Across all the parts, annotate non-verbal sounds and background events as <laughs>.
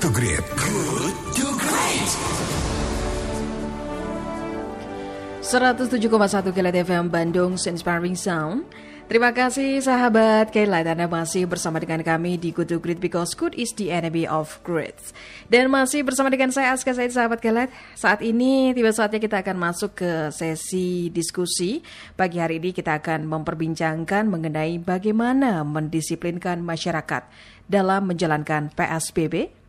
to Great. Good to Great. 107,1 Kilat FM Bandung Inspiring Sound. Terima kasih sahabat Kayla Anda masih bersama dengan kami di Good to Great because good is the enemy of great. Dan masih bersama dengan saya Aska Said sahabat Kayla. Saat ini tiba saatnya kita akan masuk ke sesi diskusi. Pagi hari ini kita akan memperbincangkan mengenai bagaimana mendisiplinkan masyarakat dalam menjalankan PSBB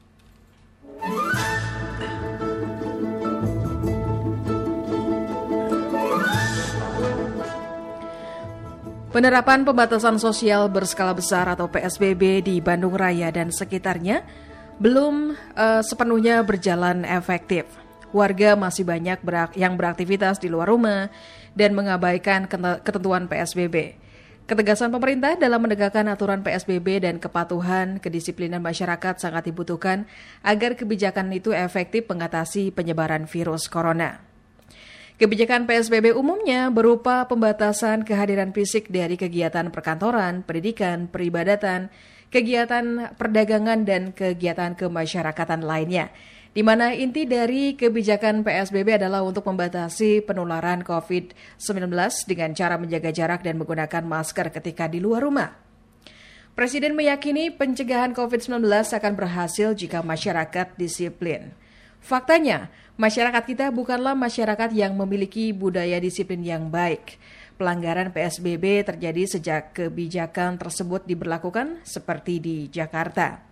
Penerapan pembatasan sosial berskala besar atau PSBB di Bandung Raya dan sekitarnya belum uh, sepenuhnya berjalan efektif. Warga masih banyak berak yang beraktivitas di luar rumah dan mengabaikan ketentuan PSBB. Ketegasan pemerintah dalam menegakkan aturan PSBB dan kepatuhan kedisiplinan masyarakat sangat dibutuhkan agar kebijakan itu efektif mengatasi penyebaran virus corona. Kebijakan PSBB umumnya berupa pembatasan kehadiran fisik dari kegiatan perkantoran, pendidikan, peribadatan, kegiatan perdagangan, dan kegiatan kemasyarakatan lainnya. Di mana inti dari kebijakan PSBB adalah untuk membatasi penularan COVID-19 dengan cara menjaga jarak dan menggunakan masker ketika di luar rumah. Presiden meyakini pencegahan COVID-19 akan berhasil jika masyarakat disiplin. Faktanya, masyarakat kita bukanlah masyarakat yang memiliki budaya disiplin yang baik. Pelanggaran PSBB terjadi sejak kebijakan tersebut diberlakukan seperti di Jakarta.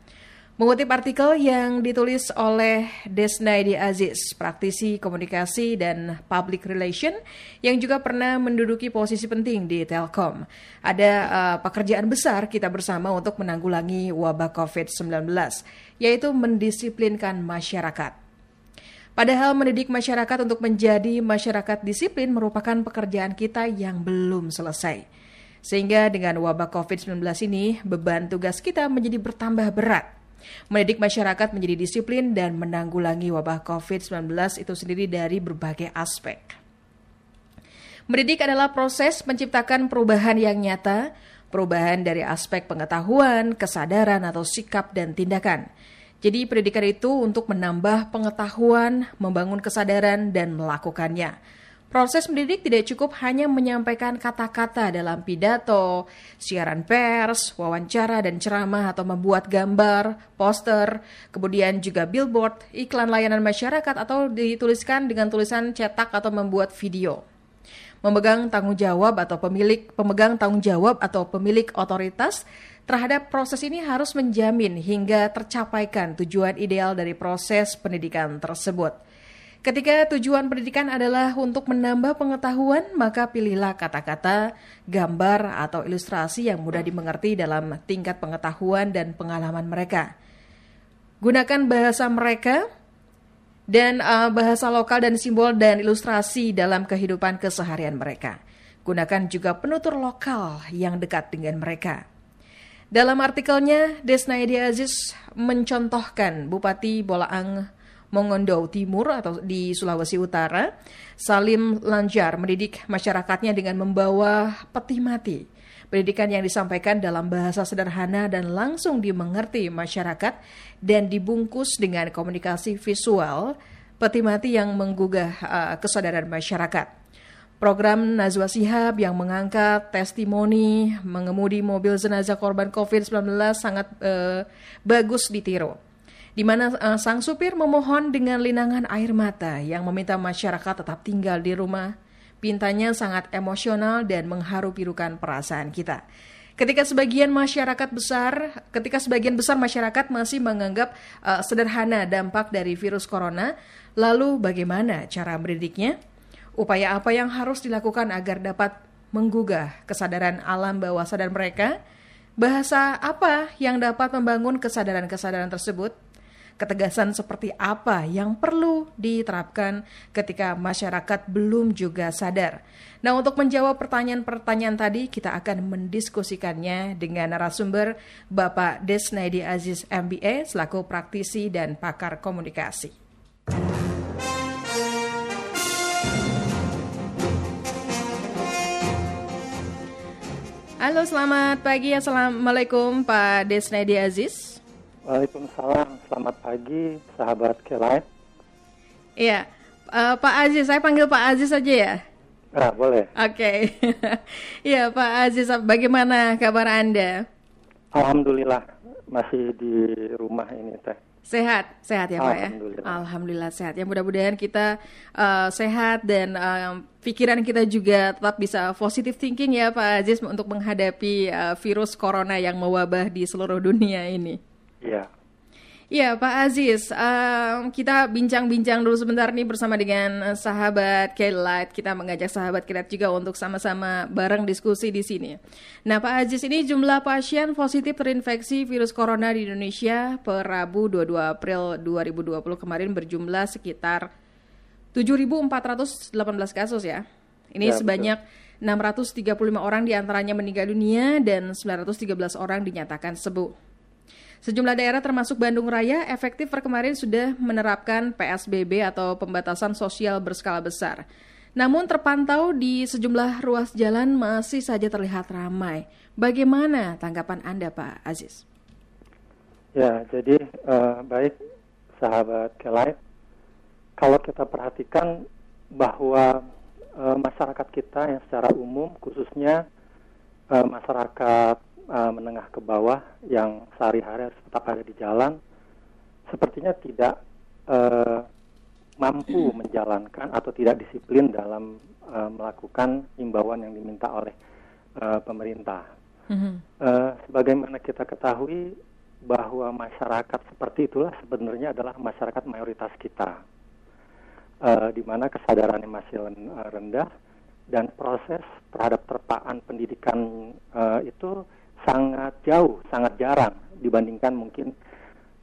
Mengutip artikel yang ditulis oleh Desnaidi Aziz, praktisi komunikasi dan public relation yang juga pernah menduduki posisi penting di Telkom. Ada uh, pekerjaan besar kita bersama untuk menanggulangi wabah COVID-19, yaitu mendisiplinkan masyarakat. Padahal mendidik masyarakat untuk menjadi masyarakat disiplin merupakan pekerjaan kita yang belum selesai. Sehingga dengan wabah COVID-19 ini, beban tugas kita menjadi bertambah berat. Mendidik masyarakat menjadi disiplin dan menanggulangi wabah COVID-19 itu sendiri dari berbagai aspek. Mendidik adalah proses menciptakan perubahan yang nyata, perubahan dari aspek pengetahuan, kesadaran, atau sikap dan tindakan jadi pendidikan itu untuk menambah pengetahuan, membangun kesadaran, dan melakukannya. Proses mendidik tidak cukup hanya menyampaikan kata-kata dalam pidato, siaran pers, wawancara dan ceramah atau membuat gambar, poster, kemudian juga billboard, iklan layanan masyarakat atau dituliskan dengan tulisan cetak atau membuat video. Memegang tanggung jawab atau pemilik pemegang tanggung jawab atau pemilik otoritas terhadap proses ini harus menjamin hingga tercapaikan tujuan ideal dari proses pendidikan tersebut. Ketika tujuan pendidikan adalah untuk menambah pengetahuan, maka pilihlah kata-kata, gambar, atau ilustrasi yang mudah dimengerti dalam tingkat pengetahuan dan pengalaman mereka. Gunakan bahasa mereka dan uh, bahasa lokal dan simbol dan ilustrasi dalam kehidupan keseharian mereka. Gunakan juga penutur lokal yang dekat dengan mereka. Dalam artikelnya, Desnaidi Aziz mencontohkan Bupati Bolaang Mongondo Timur atau di Sulawesi Utara, Salim Lanjar mendidik masyarakatnya dengan membawa peti mati. Pendidikan yang disampaikan dalam bahasa sederhana dan langsung dimengerti masyarakat dan dibungkus dengan komunikasi visual, peti mati yang menggugah uh, kesadaran masyarakat. Program Najwa Sihab yang mengangkat testimoni mengemudi mobil jenazah korban COVID-19 sangat uh, bagus ditiru. Di mana uh, sang supir memohon dengan linangan air mata yang meminta masyarakat tetap tinggal di rumah. Pintanya sangat emosional dan mengharu birukan perasaan kita. Ketika sebagian masyarakat besar, ketika sebagian besar masyarakat masih menganggap uh, sederhana dampak dari virus corona, lalu bagaimana cara mendidiknya? Upaya apa yang harus dilakukan agar dapat menggugah kesadaran alam bawah sadar mereka? Bahasa apa yang dapat membangun kesadaran-kesadaran tersebut? Ketegasan seperti apa yang perlu diterapkan ketika masyarakat belum juga sadar? Nah, untuk menjawab pertanyaan-pertanyaan tadi, kita akan mendiskusikannya dengan narasumber Bapak Desnaidi Aziz MBA selaku praktisi dan pakar komunikasi. Halo, selamat pagi. Assalamualaikum Pak Desnedi Aziz. Waalaikumsalam, selamat pagi sahabat Kelight. Iya, uh, Pak Aziz, saya panggil Pak Aziz saja ya. Ah, boleh. Oke, okay. <laughs> ya Pak Aziz, bagaimana kabar Anda? Alhamdulillah, masih di rumah ini teh. Sehat, sehat ya Pak ya. Alhamdulillah. Alhamdulillah sehat. Ya mudah-mudahan kita uh, sehat dan uh, pikiran kita juga tetap bisa positive thinking ya Pak Aziz untuk menghadapi uh, virus corona yang mewabah di seluruh dunia ini. Iya. Iya Pak Aziz, um, kita bincang-bincang dulu sebentar nih bersama dengan sahabat K-Light. Kita mengajak sahabat K-Light juga untuk sama-sama bareng diskusi di sini. Nah Pak Aziz, ini jumlah pasien positif terinfeksi virus corona di Indonesia per Rabu 22 April 2020 kemarin berjumlah sekitar 7.418 kasus ya. Ini ya, sebanyak betul. 635 orang di antaranya meninggal dunia dan 913 orang dinyatakan sembuh. Sejumlah daerah termasuk Bandung Raya efektif per kemarin sudah menerapkan PSBB atau pembatasan sosial berskala besar. Namun terpantau di sejumlah ruas jalan masih saja terlihat ramai. Bagaimana tanggapan Anda Pak Aziz? Ya, jadi uh, baik sahabat Kelait, kalau kita perhatikan bahwa uh, masyarakat kita yang secara umum khususnya uh, masyarakat uh, menengah ke bawah yang sehari-hari harus tetap ada di jalan, sepertinya tidak uh, mampu menjalankan atau tidak disiplin dalam uh, melakukan imbauan yang diminta oleh uh, pemerintah. Mm-hmm. Uh, sebagaimana kita ketahui bahwa masyarakat seperti itulah sebenarnya adalah masyarakat mayoritas kita, uh, di mana kesadarannya masih rendah dan proses terhadap terpaan pendidikan uh, itu sangat jauh, sangat jarang dibandingkan mungkin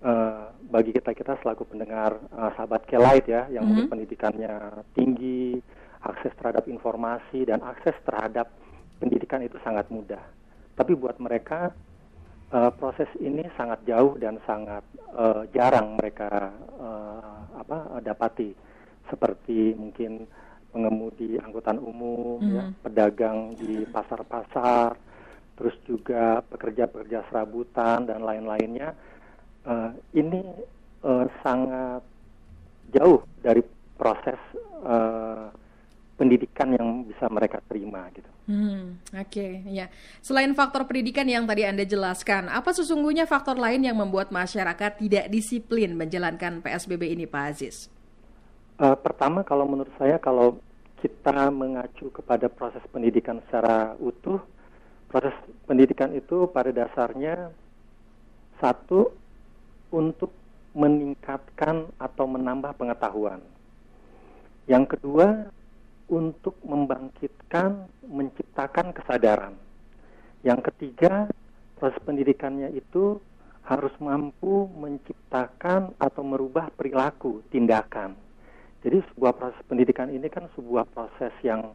uh, bagi kita kita selaku pendengar uh, sahabat Kelait ya, yang mm -hmm. mungkin pendidikannya tinggi, akses terhadap informasi dan akses terhadap pendidikan itu sangat mudah. Tapi buat mereka uh, proses ini sangat jauh dan sangat uh, jarang mereka uh, apa dapati seperti mungkin pengemudi angkutan umum, mm -hmm. ya, pedagang di pasar-pasar terus juga pekerja-pekerja serabutan dan lain-lainnya uh, ini uh, sangat jauh dari proses uh, pendidikan yang bisa mereka terima gitu. Hmm, Oke, okay, ya. Selain faktor pendidikan yang tadi anda jelaskan, apa sesungguhnya faktor lain yang membuat masyarakat tidak disiplin menjalankan PSBB ini, Pak Aziz? Uh, pertama, kalau menurut saya, kalau kita mengacu kepada proses pendidikan secara utuh, proses pendidikan itu pada dasarnya satu untuk meningkatkan atau menambah pengetahuan. Yang kedua untuk membangkitkan, menciptakan kesadaran. Yang ketiga, proses pendidikannya itu harus mampu menciptakan atau merubah perilaku, tindakan. Jadi sebuah proses pendidikan ini kan sebuah proses yang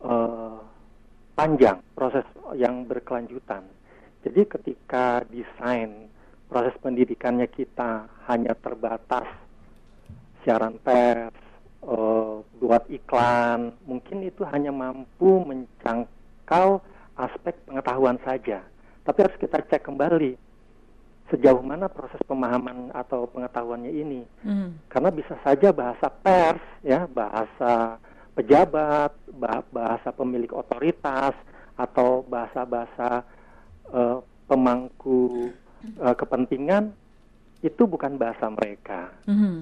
uh, panjang, proses yang berkelanjutan. Jadi ketika desain proses pendidikannya kita hanya terbatas siaran pers, uh, buat iklan, mungkin itu hanya mampu mencangkau aspek pengetahuan saja. Tapi harus kita cek kembali sejauh mana proses pemahaman atau pengetahuannya ini. Mm. Karena bisa saja bahasa pers, ya bahasa pejabat, bahasa pemilik otoritas, atau bahasa-bahasa uh, pemangku uh, kepentingan itu bukan bahasa mereka. Mm-hmm.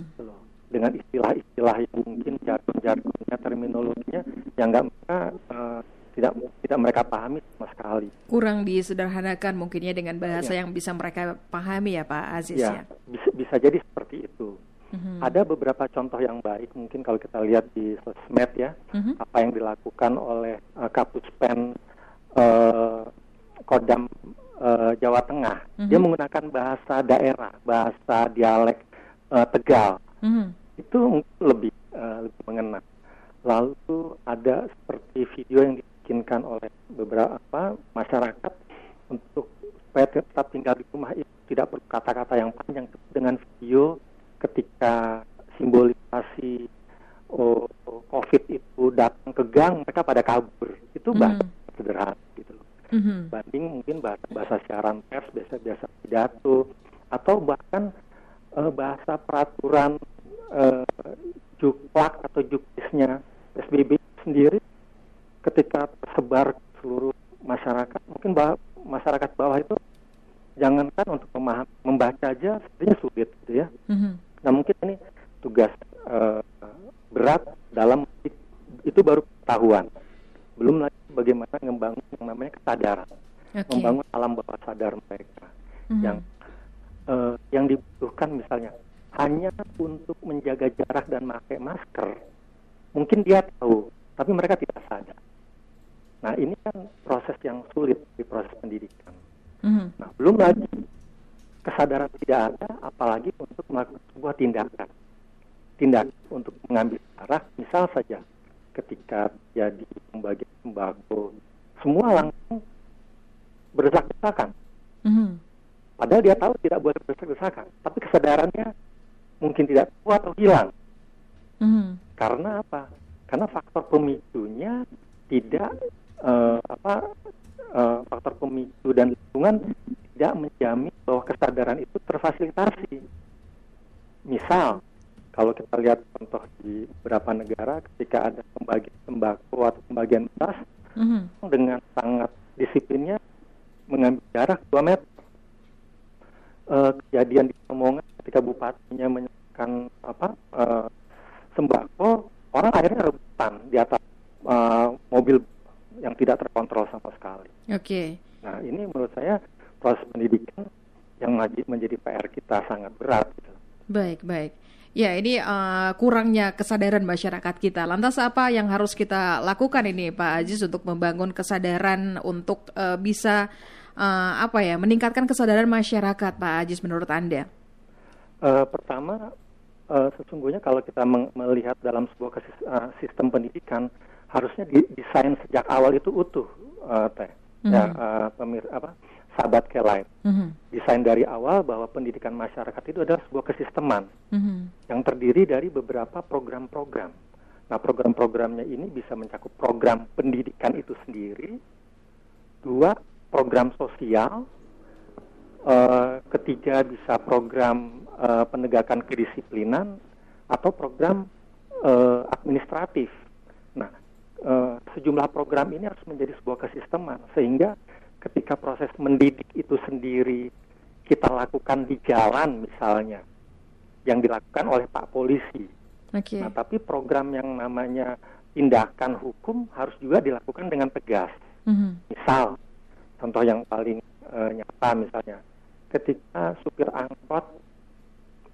Dengan istilah-istilah yang mungkin jargon-jargonnya, terminologinya yang nggak mereka uh, tidak tidak mereka pahami sama sekali. Kurang disederhanakan mungkinnya dengan bahasa ya. yang bisa mereka pahami ya Pak Aziz ya. ya? Bisa, bisa jadi seperti itu. Mm-hmm. Ada beberapa contoh yang baik mungkin kalau kita lihat di sosmed ya mm-hmm. apa yang dilakukan oleh uh, Kapus Pen uh, Kodam uh, Jawa Tengah. Mm-hmm. Dia menggunakan bahasa daerah, bahasa dialek uh, Tegal. Mm-hmm. Itu lebih uh, lebih mengena. Lalu ada seperti video yang dibikinkan oleh beberapa masyarakat untuk supaya tetap tinggal di rumah itu tidak perlu kata-kata yang panjang dengan video ketika simbolisasi oh, COVID itu datang ke gang, mereka pada kabur. Itu bahasa mm. sederhana gitu loh. Mm-hmm. Banding mungkin bahasa, bahasa siaran pers, biasa-biasa pidato, atau bahkan uh, bahasa peraturan uh, juklak atau jukisnya PSBB sendiri ketika tersebar ke seluruh masyarakat mungkin bah masyarakat bawah itu jangankan untuk memaham membaca aja sebenarnya sulit gitu ya mm-hmm. nah mungkin ini tugas uh, berat dalam itu baru pengetahuan belum lagi bagaimana membangun yang namanya kesadaran okay. membangun alam bawah sadar mereka mm-hmm. yang uh, yang dibutuhkan misalnya hanya untuk menjaga jarak dan memakai masker mungkin dia tahu tapi mereka tidak sadar nah ini kan proses yang sulit di proses pendidikan mm-hmm. nah belum lagi kesadaran tidak ada apalagi untuk melakukan sebuah tindakan tindakan untuk mengambil arah misal saja ketika jadi pembagian sembako semua langsung berdesak-desakan. Mm-hmm. Padahal dia tahu tidak boleh berdesak-desakan, tapi kesadarannya mungkin tidak kuat atau hilang. Mm-hmm. Karena apa? Karena faktor pemicunya tidak uh, apa uh, faktor pemicu dan lingkungan tidak menjamin bahwa kesadaran itu terfasilitasi. Misal, kalau kita lihat contoh di beberapa negara ketika ada pembagian sembako atau pembagian beras mm-hmm. dengan sangat disiplinnya mengambil jarak 2 meter. Uh, kejadian di Lamongan ketika bupatinya menyerahkan apa uh, sembako, orang akhirnya rebutan di atas uh, mobil yang tidak terkontrol sama sekali. Oke. Okay. Nah ini menurut saya proses pendidikan yang menjadi PR kita sangat berat. Gitu. Baik baik. Ya, ini uh, kurangnya kesadaran masyarakat kita. Lantas apa yang harus kita lakukan ini, Pak Aziz, untuk membangun kesadaran untuk uh, bisa uh, apa ya meningkatkan kesadaran masyarakat, Pak Aziz, menurut Anda? Uh, pertama, uh, sesungguhnya kalau kita melihat dalam sebuah uh, sistem pendidikan, harusnya desain sejak awal itu utuh, uh, teh. Mm -hmm. Ya, uh, pemir apa? Sahabat Kelight. Mm-hmm. Desain dari awal bahwa pendidikan masyarakat itu adalah sebuah kesisteman mm-hmm. yang terdiri dari beberapa program-program. Nah, program-programnya ini bisa mencakup program pendidikan itu sendiri, dua program sosial, uh, ketiga bisa program uh, penegakan kedisiplinan atau program uh, administratif. Nah, sejumlah program ini harus menjadi sebuah kesisteman sehingga ketika proses mendidik itu sendiri kita lakukan di jalan misalnya yang dilakukan oleh Pak Polisi. Okay. Nah, tapi program yang namanya tindakan hukum harus juga dilakukan dengan tegas. Mm-hmm. Misal, contoh yang paling uh, nyata misalnya, ketika supir angkot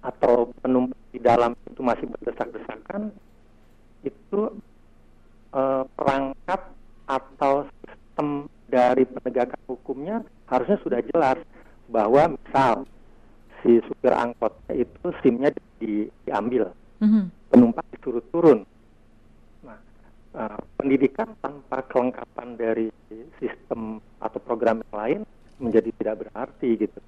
atau penumpang di dalam itu masih berdesak-desakan, itu uh, perangkat atau sistem dari penegakan hukumnya harusnya sudah jelas bahwa misal si supir angkot itu SIM-nya di, diambil, mm-hmm. penumpang disuruh turun. Nah, uh, pendidikan tanpa kelengkapan dari sistem atau program yang lain menjadi tidak berarti gitu.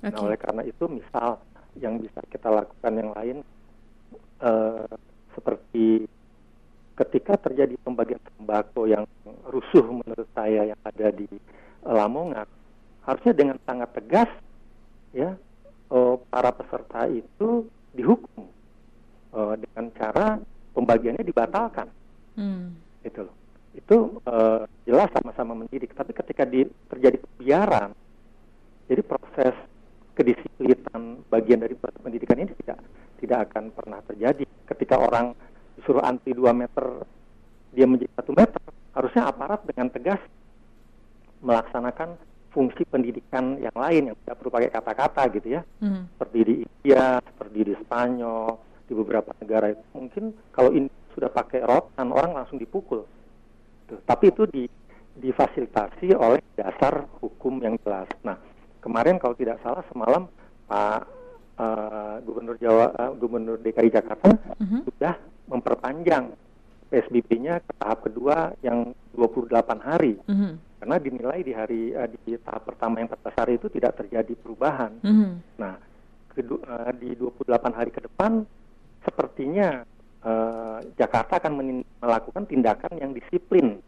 Okay. Nah, oleh karena itu misal yang bisa kita lakukan yang lain uh, seperti ketika terjadi pembagian sembako yang rusuh menurut saya yang ada di uh, Lamongan, harusnya dengan sangat tegas ya uh, para peserta itu dihukum uh, dengan cara pembagiannya dibatalkan. Hmm. Itu loh. Itu uh, jelas sama-sama mendidik, tapi ketika di, terjadi pembiaran, jadi proses kedisiplinan bagian dari proses pendidikan ini tidak tidak akan pernah terjadi. Ketika orang disuruh anti 2 meter dia menjadi satu meter harusnya aparat dengan tegas melaksanakan fungsi pendidikan yang lain yang tidak perlu pakai kata-kata gitu ya hmm. seperti di India seperti di Spanyol di beberapa negara itu mungkin kalau ini sudah pakai rotan orang langsung dipukul Tuh. tapi itu di difasilitasi oleh dasar hukum yang jelas nah kemarin kalau tidak salah semalam Pak uh, Gubernur Jawa uh, Gubernur DKI Jakarta uh hmm. -huh. sudah memperpanjang PSBB-nya ke tahap kedua yang 28 hari. Mm -hmm. Karena dinilai di hari uh, di tahap pertama yang 14 hari itu tidak terjadi perubahan. Mm -hmm. Nah, kedu, uh, di 28 hari ke depan sepertinya uh, Jakarta akan melakukan tindakan yang disiplin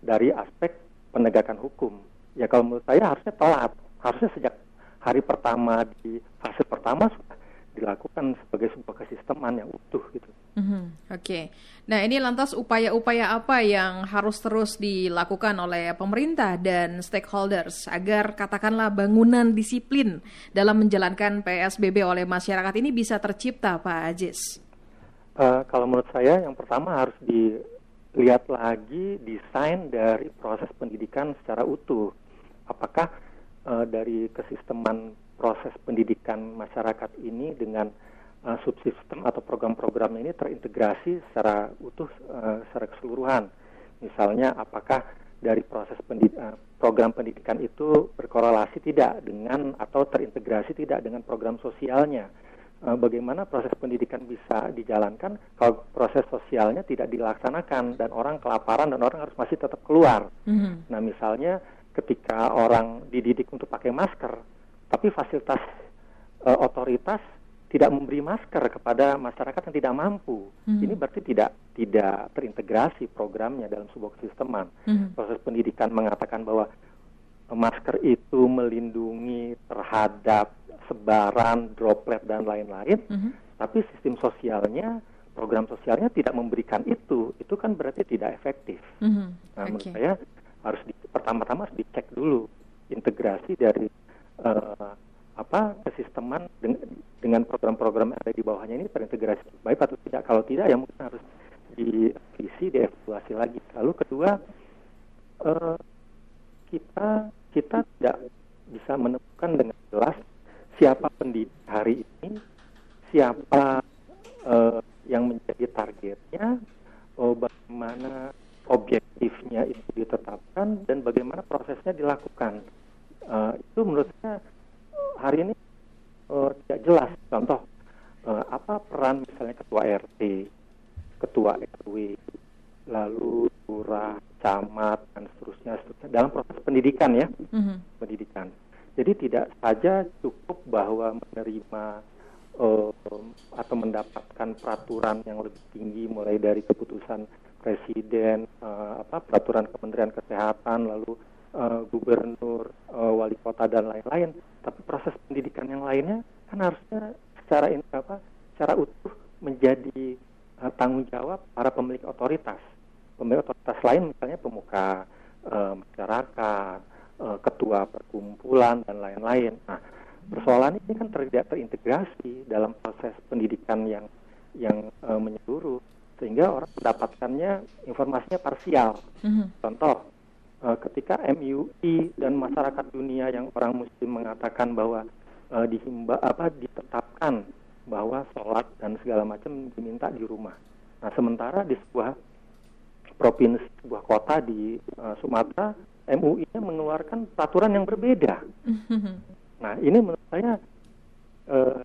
dari aspek penegakan hukum. Ya kalau menurut saya harusnya telat, harusnya sejak hari pertama di fase pertama sudah dilakukan sebagai sebuah kesisteman yang utuh gitu. Mm-hmm. Oke, okay. nah ini lantas upaya-upaya apa yang harus terus dilakukan oleh pemerintah dan stakeholders agar katakanlah bangunan disiplin dalam menjalankan PSBB oleh masyarakat ini bisa tercipta, Pak Ajis? Uh, kalau menurut saya, yang pertama harus dilihat lagi desain dari proses pendidikan secara utuh. Apakah uh, dari kesisteman proses pendidikan masyarakat ini dengan uh, subsistem atau program-program ini terintegrasi secara utuh uh, secara keseluruhan. Misalnya apakah dari proses pendid uh, program pendidikan itu berkorelasi tidak dengan atau terintegrasi tidak dengan program sosialnya. Uh, bagaimana proses pendidikan bisa dijalankan kalau proses sosialnya tidak dilaksanakan dan orang kelaparan dan orang harus masih tetap keluar. Mm -hmm. Nah, misalnya ketika orang dididik untuk pakai masker, tapi fasilitas uh, otoritas tidak memberi masker kepada masyarakat yang tidak mampu. Hmm. Ini berarti tidak tidak terintegrasi programnya dalam sebuah sisteman. Hmm. Proses pendidikan mengatakan bahwa masker itu melindungi terhadap sebaran droplet dan lain-lain, hmm. tapi sistem sosialnya, program sosialnya tidak memberikan itu. Itu kan berarti tidak efektif. Hmm. Nah, okay. menurut saya harus di, pertama-tama harus dicek dulu integrasi dari uh, apa kesisteman dengan, dengan program-program yang ada di bawahnya ini terintegrasi baik atau tidak. Kalau tidak ya mungkin harus direvisi, dievaluasi lagi. Lalu kedua uh, kita kita tidak bisa menemukan dengan jelas siapa pendidik hari ini, siapa uh, yang menjadi targetnya, oh, bagaimana objektifnya itu ditetapkan dan bagaimana prosesnya dilakukan. Uh, itu menurut saya hari ini uh, tidak jelas. Contoh, uh, apa peran misalnya ketua RT, ketua RW, lalu lurah, camat, dan seterusnya, seterusnya dalam proses pendidikan ya, mm-hmm. pendidikan. Jadi tidak saja cukup bahwa menerima uh, atau mendapatkan peraturan yang lebih tinggi mulai dari keputusan presiden, uh, apa peraturan Kementerian Kesehatan, lalu uh, gubernur, uh, wali kota dan lain-lain, tapi proses pendidikan yang lainnya kan harusnya secara ini apa, secara utuh menjadi uh, tanggung jawab para pemilik otoritas. Pemilik otoritas lain misalnya pemuka uh, masyarakat, uh, ketua perkumpulan dan lain-lain. Nah, persoalan ini kan tidak terintegrasi dalam proses pendidikan yang yang uh, menyeluruh sehingga orang mendapatkannya informasinya parsial. Mm -hmm. Contoh, uh, ketika MUI dan masyarakat dunia yang orang muslim mengatakan bahwa uh, dihimba apa ditetapkan bahwa sholat dan segala macam diminta di rumah. Nah sementara di sebuah provinsi sebuah kota di uh, Sumatera MUI-nya mengeluarkan peraturan yang berbeda. <laughs> Nah ini menurut saya uh,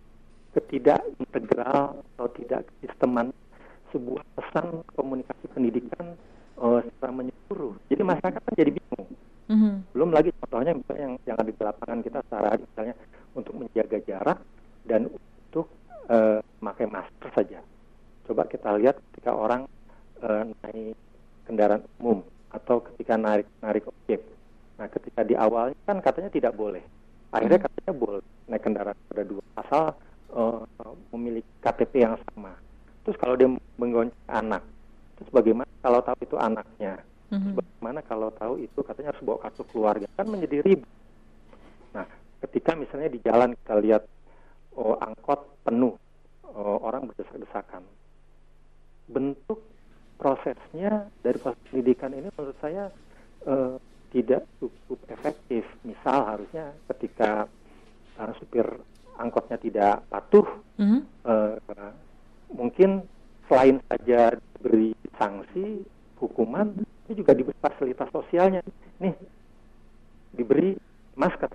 ketidak integral atau tidak sisteman sebuah pesan komunikasi pendidikan uh, secara menyeluruh. Jadi masyarakat kan jadi bingung. Mm-hmm. Belum lagi contohnya misalnya yang yang ada di lapangan kita secara misalnya untuk menjaga jarak dan untuk uh, memakai masker saja. Coba kita lihat ketika orang uh, naik kendaraan umum atau ketika narik narik objek. Nah, ketika di awal kan katanya tidak boleh. Akhirnya mm-hmm. katanya boleh naik kendaraan ada dua asal uh, memiliki KTP yang sama. Terus kalau dia menggonceng anak, Terus bagaimana kalau tahu itu anaknya? Mm-hmm. bagaimana kalau tahu itu katanya harus bawa kartu keluarga? Kan menjadi ribet. Nah, ketika misalnya di jalan kita lihat oh, angkot penuh, oh, orang berdesak-desakan. Bentuk prosesnya dari proses pendidikan ini menurut saya uh, tidak cukup efektif. Misal harusnya ketika uh, supir angkotnya tidak patuh, mm-hmm. uh, mungkin selain saja diberi sanksi, hukuman, itu juga diberi fasilitas sosialnya. Nih, diberi masker.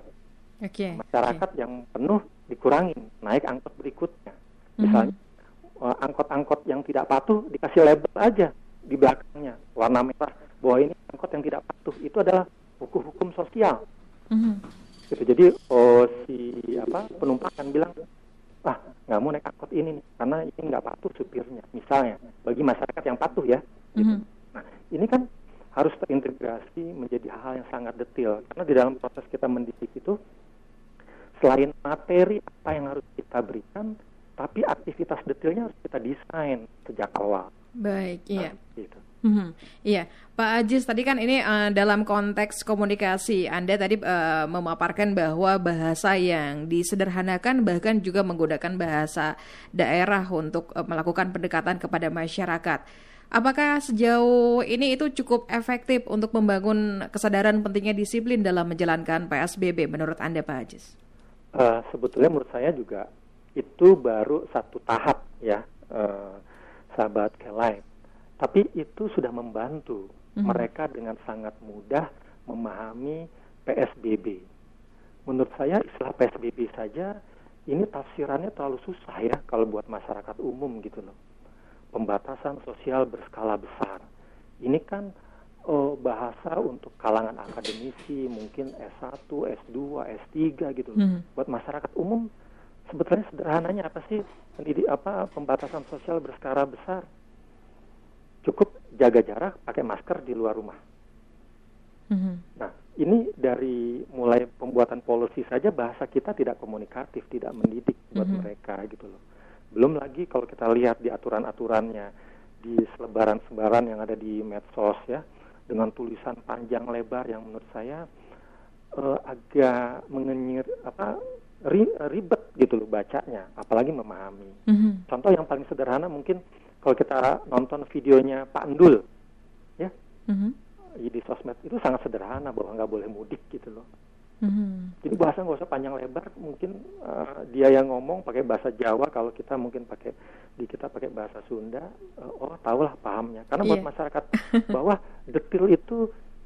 Okay. Masyarakat okay. yang penuh dikurangi, naik angkot berikutnya. Mhm. Misalnya mm-hmm. angkot-angkot yang tidak patuh dikasih label aja di belakangnya warna merah bahwa ini angkot yang tidak patuh itu adalah hukum-hukum sosial. Mm-hmm. Gitu. Jadi oh, si apa penumpang akan bilang ah nggak mau naik angkot ini nih karena ini nggak patuh supirnya misalnya bagi masyarakat yang patuh ya gitu. mm-hmm. nah ini kan harus terintegrasi menjadi hal yang sangat detail karena di dalam proses kita mendidik itu selain materi apa yang harus kita berikan, tapi aktivitas detailnya harus kita desain sejak awal. Baik, iya. Nah, gitu. Hmm, iya, Pak Ajis tadi kan ini uh, dalam konteks komunikasi Anda tadi uh, memaparkan bahwa bahasa yang disederhanakan bahkan juga menggunakan bahasa daerah untuk uh, melakukan pendekatan kepada masyarakat. Apakah sejauh ini itu cukup efektif untuk membangun kesadaran pentingnya disiplin dalam menjalankan PSBB menurut Anda Pak Ajis? Uh, sebetulnya menurut saya juga itu baru satu tahap ya, uh, sahabat Kelain tapi itu sudah membantu mm-hmm. mereka dengan sangat mudah memahami PSBB. Menurut saya istilah PSBB saja ini tafsirannya terlalu susah ya kalau buat masyarakat umum gitu loh. Pembatasan sosial berskala besar. Ini kan oh, bahasa untuk kalangan akademisi, mungkin S1, S2, S3 gitu loh. Mm. Buat masyarakat umum sebetulnya sederhananya apa sih? Pendidik apa pembatasan sosial berskala besar? Cukup jaga jarak, pakai masker di luar rumah. Mm-hmm. Nah, ini dari mulai pembuatan policy saja bahasa kita tidak komunikatif, tidak mendidik buat mm-hmm. mereka gitu loh. Belum lagi kalau kita lihat di aturan-aturannya, di selebaran-selebaran yang ada di medsos ya, dengan tulisan panjang lebar yang menurut saya uh, agak mengenyir apa ri, ribet gitu loh bacanya, apalagi memahami. Mm-hmm. Contoh yang paling sederhana mungkin kalau kita nonton videonya Pak Endul ya mm-hmm. di sosmed itu sangat sederhana bahwa nggak boleh mudik gitu loh mm-hmm. jadi bahasa nggak usah panjang lebar mungkin uh, dia yang ngomong pakai bahasa Jawa kalau kita mungkin pakai di kita pakai bahasa Sunda uh, oh tahulah pahamnya karena yeah. buat iya. masyarakat <laughs> bahwa detail itu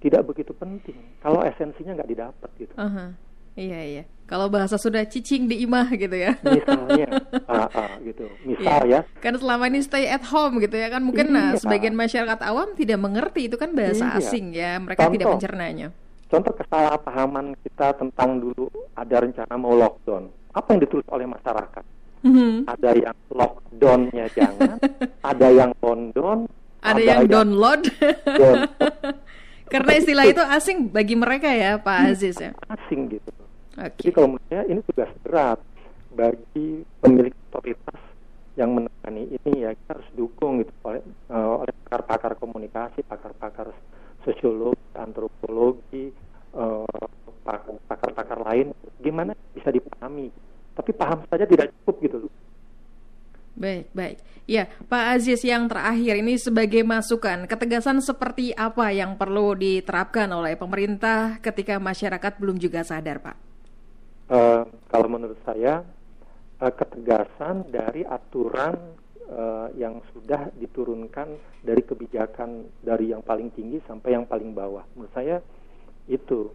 tidak begitu penting kalau esensinya nggak didapat gitu uh-huh. Iya iya. Kalau bahasa sudah cicing di imah gitu ya. Misalnya, uh, uh, gitu. Misal iya. ya. Kan selama ini stay at home gitu ya kan mungkin iya. nah, sebagian masyarakat awam tidak mengerti itu kan bahasa iya. asing ya. Mereka contoh, tidak mencernanya. Contoh kesalahpahaman kita tentang dulu ada rencana mau lockdown. Apa yang ditulis oleh masyarakat? Mm-hmm. Ada yang lockdownnya jangan, <laughs> ada yang london, ada, ada yang, yang download. download. <laughs> Karena istilah itu asing bagi mereka ya, Pak Aziz ya. Asing gitu. Okay. Jadi kalau menurut saya ini tugas berat bagi pemilik otoritas yang menangani ini ya kita harus dukung gitu oleh uh, oleh pakar-pakar komunikasi, pakar-pakar sosiologi, antropologi, uh, pakar-pakar lain gimana bisa dipahami. Tapi paham saja tidak cukup gitu loh. Baik, baik. Ya, Pak Aziz yang terakhir ini sebagai masukan, ketegasan seperti apa yang perlu diterapkan oleh pemerintah ketika masyarakat belum juga sadar, Pak? Uh, kalau menurut saya, uh, ketegasan dari aturan uh, yang sudah diturunkan dari kebijakan dari yang paling tinggi sampai yang paling bawah. Menurut saya itu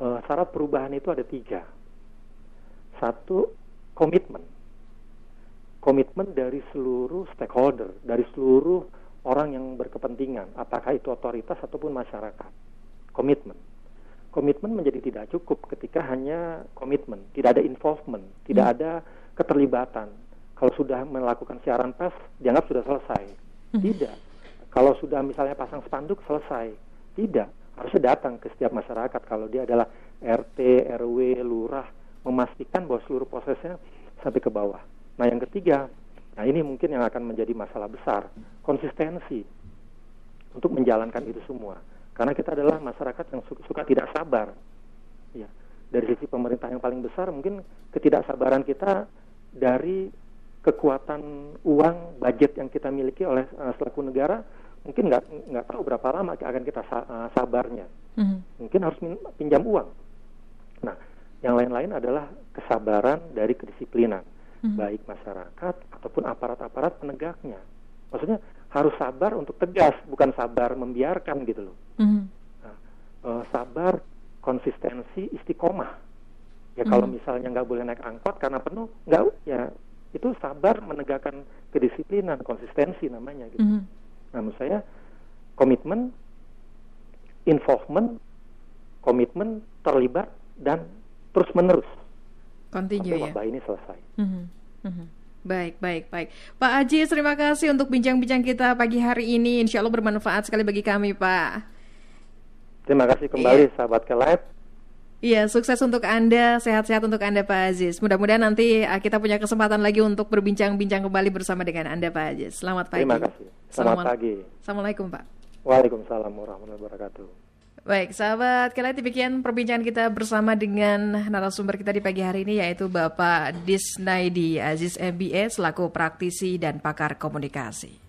uh, syarat perubahan itu ada tiga. Satu, komitmen komitmen dari seluruh stakeholder, dari seluruh orang yang berkepentingan, apakah itu otoritas ataupun masyarakat. Komitmen. Komitmen menjadi tidak cukup ketika hanya komitmen, tidak ada involvement, tidak hmm. ada keterlibatan. Kalau sudah melakukan siaran pers, dianggap sudah selesai. Hmm. Tidak. Kalau sudah misalnya pasang spanduk, selesai. Tidak. Harusnya datang ke setiap masyarakat kalau dia adalah RT, RW, lurah, memastikan bahwa seluruh prosesnya sampai ke bawah. Nah yang ketiga, nah ini mungkin yang akan menjadi masalah besar, konsistensi untuk menjalankan itu semua. Karena kita adalah masyarakat yang suka, suka tidak sabar. Ya, dari sisi pemerintah yang paling besar mungkin ketidaksabaran kita dari kekuatan uang budget yang kita miliki oleh uh, selaku negara mungkin nggak nggak tahu berapa lama akan kita uh, sabarnya. Mm-hmm. Mungkin harus pinjam uang. Nah, yang lain-lain adalah kesabaran dari kedisiplinan hmm. baik masyarakat ataupun aparat-aparat penegaknya. Maksudnya harus sabar untuk tegas, bukan sabar membiarkan gitu loh. Hmm. Nah, uh, sabar, konsistensi, istiqomah. Ya hmm. kalau misalnya nggak boleh naik angkot karena penuh, nggak ya itu sabar menegakkan kedisiplinan, konsistensi namanya gitu. Hmm. Nah, menurut saya komitmen, involvement, komitmen terlibat dan terus menerus Continue sampai ya. ini selesai. Mm-hmm. Mm-hmm. Baik, baik, baik. Pak Aji, terima kasih untuk bincang-bincang kita pagi hari ini. Insya Allah bermanfaat sekali bagi kami, Pak. Terima kasih kembali, iya. sahabat ke Iya, sukses untuk Anda, sehat-sehat untuk Anda Pak Aziz. Mudah-mudahan nanti uh, kita punya kesempatan lagi untuk berbincang-bincang kembali bersama dengan Anda Pak Aziz. Selamat pagi. Terima kasih. Selamat pagi. Assalamualaikum Pak. Waalaikumsalam warahmatullahi wabarakatuh. Baik, sahabat, kalian demikian perbincangan kita bersama dengan narasumber kita di pagi hari ini yaitu Bapak Disnaidi Aziz MBA selaku praktisi dan pakar komunikasi.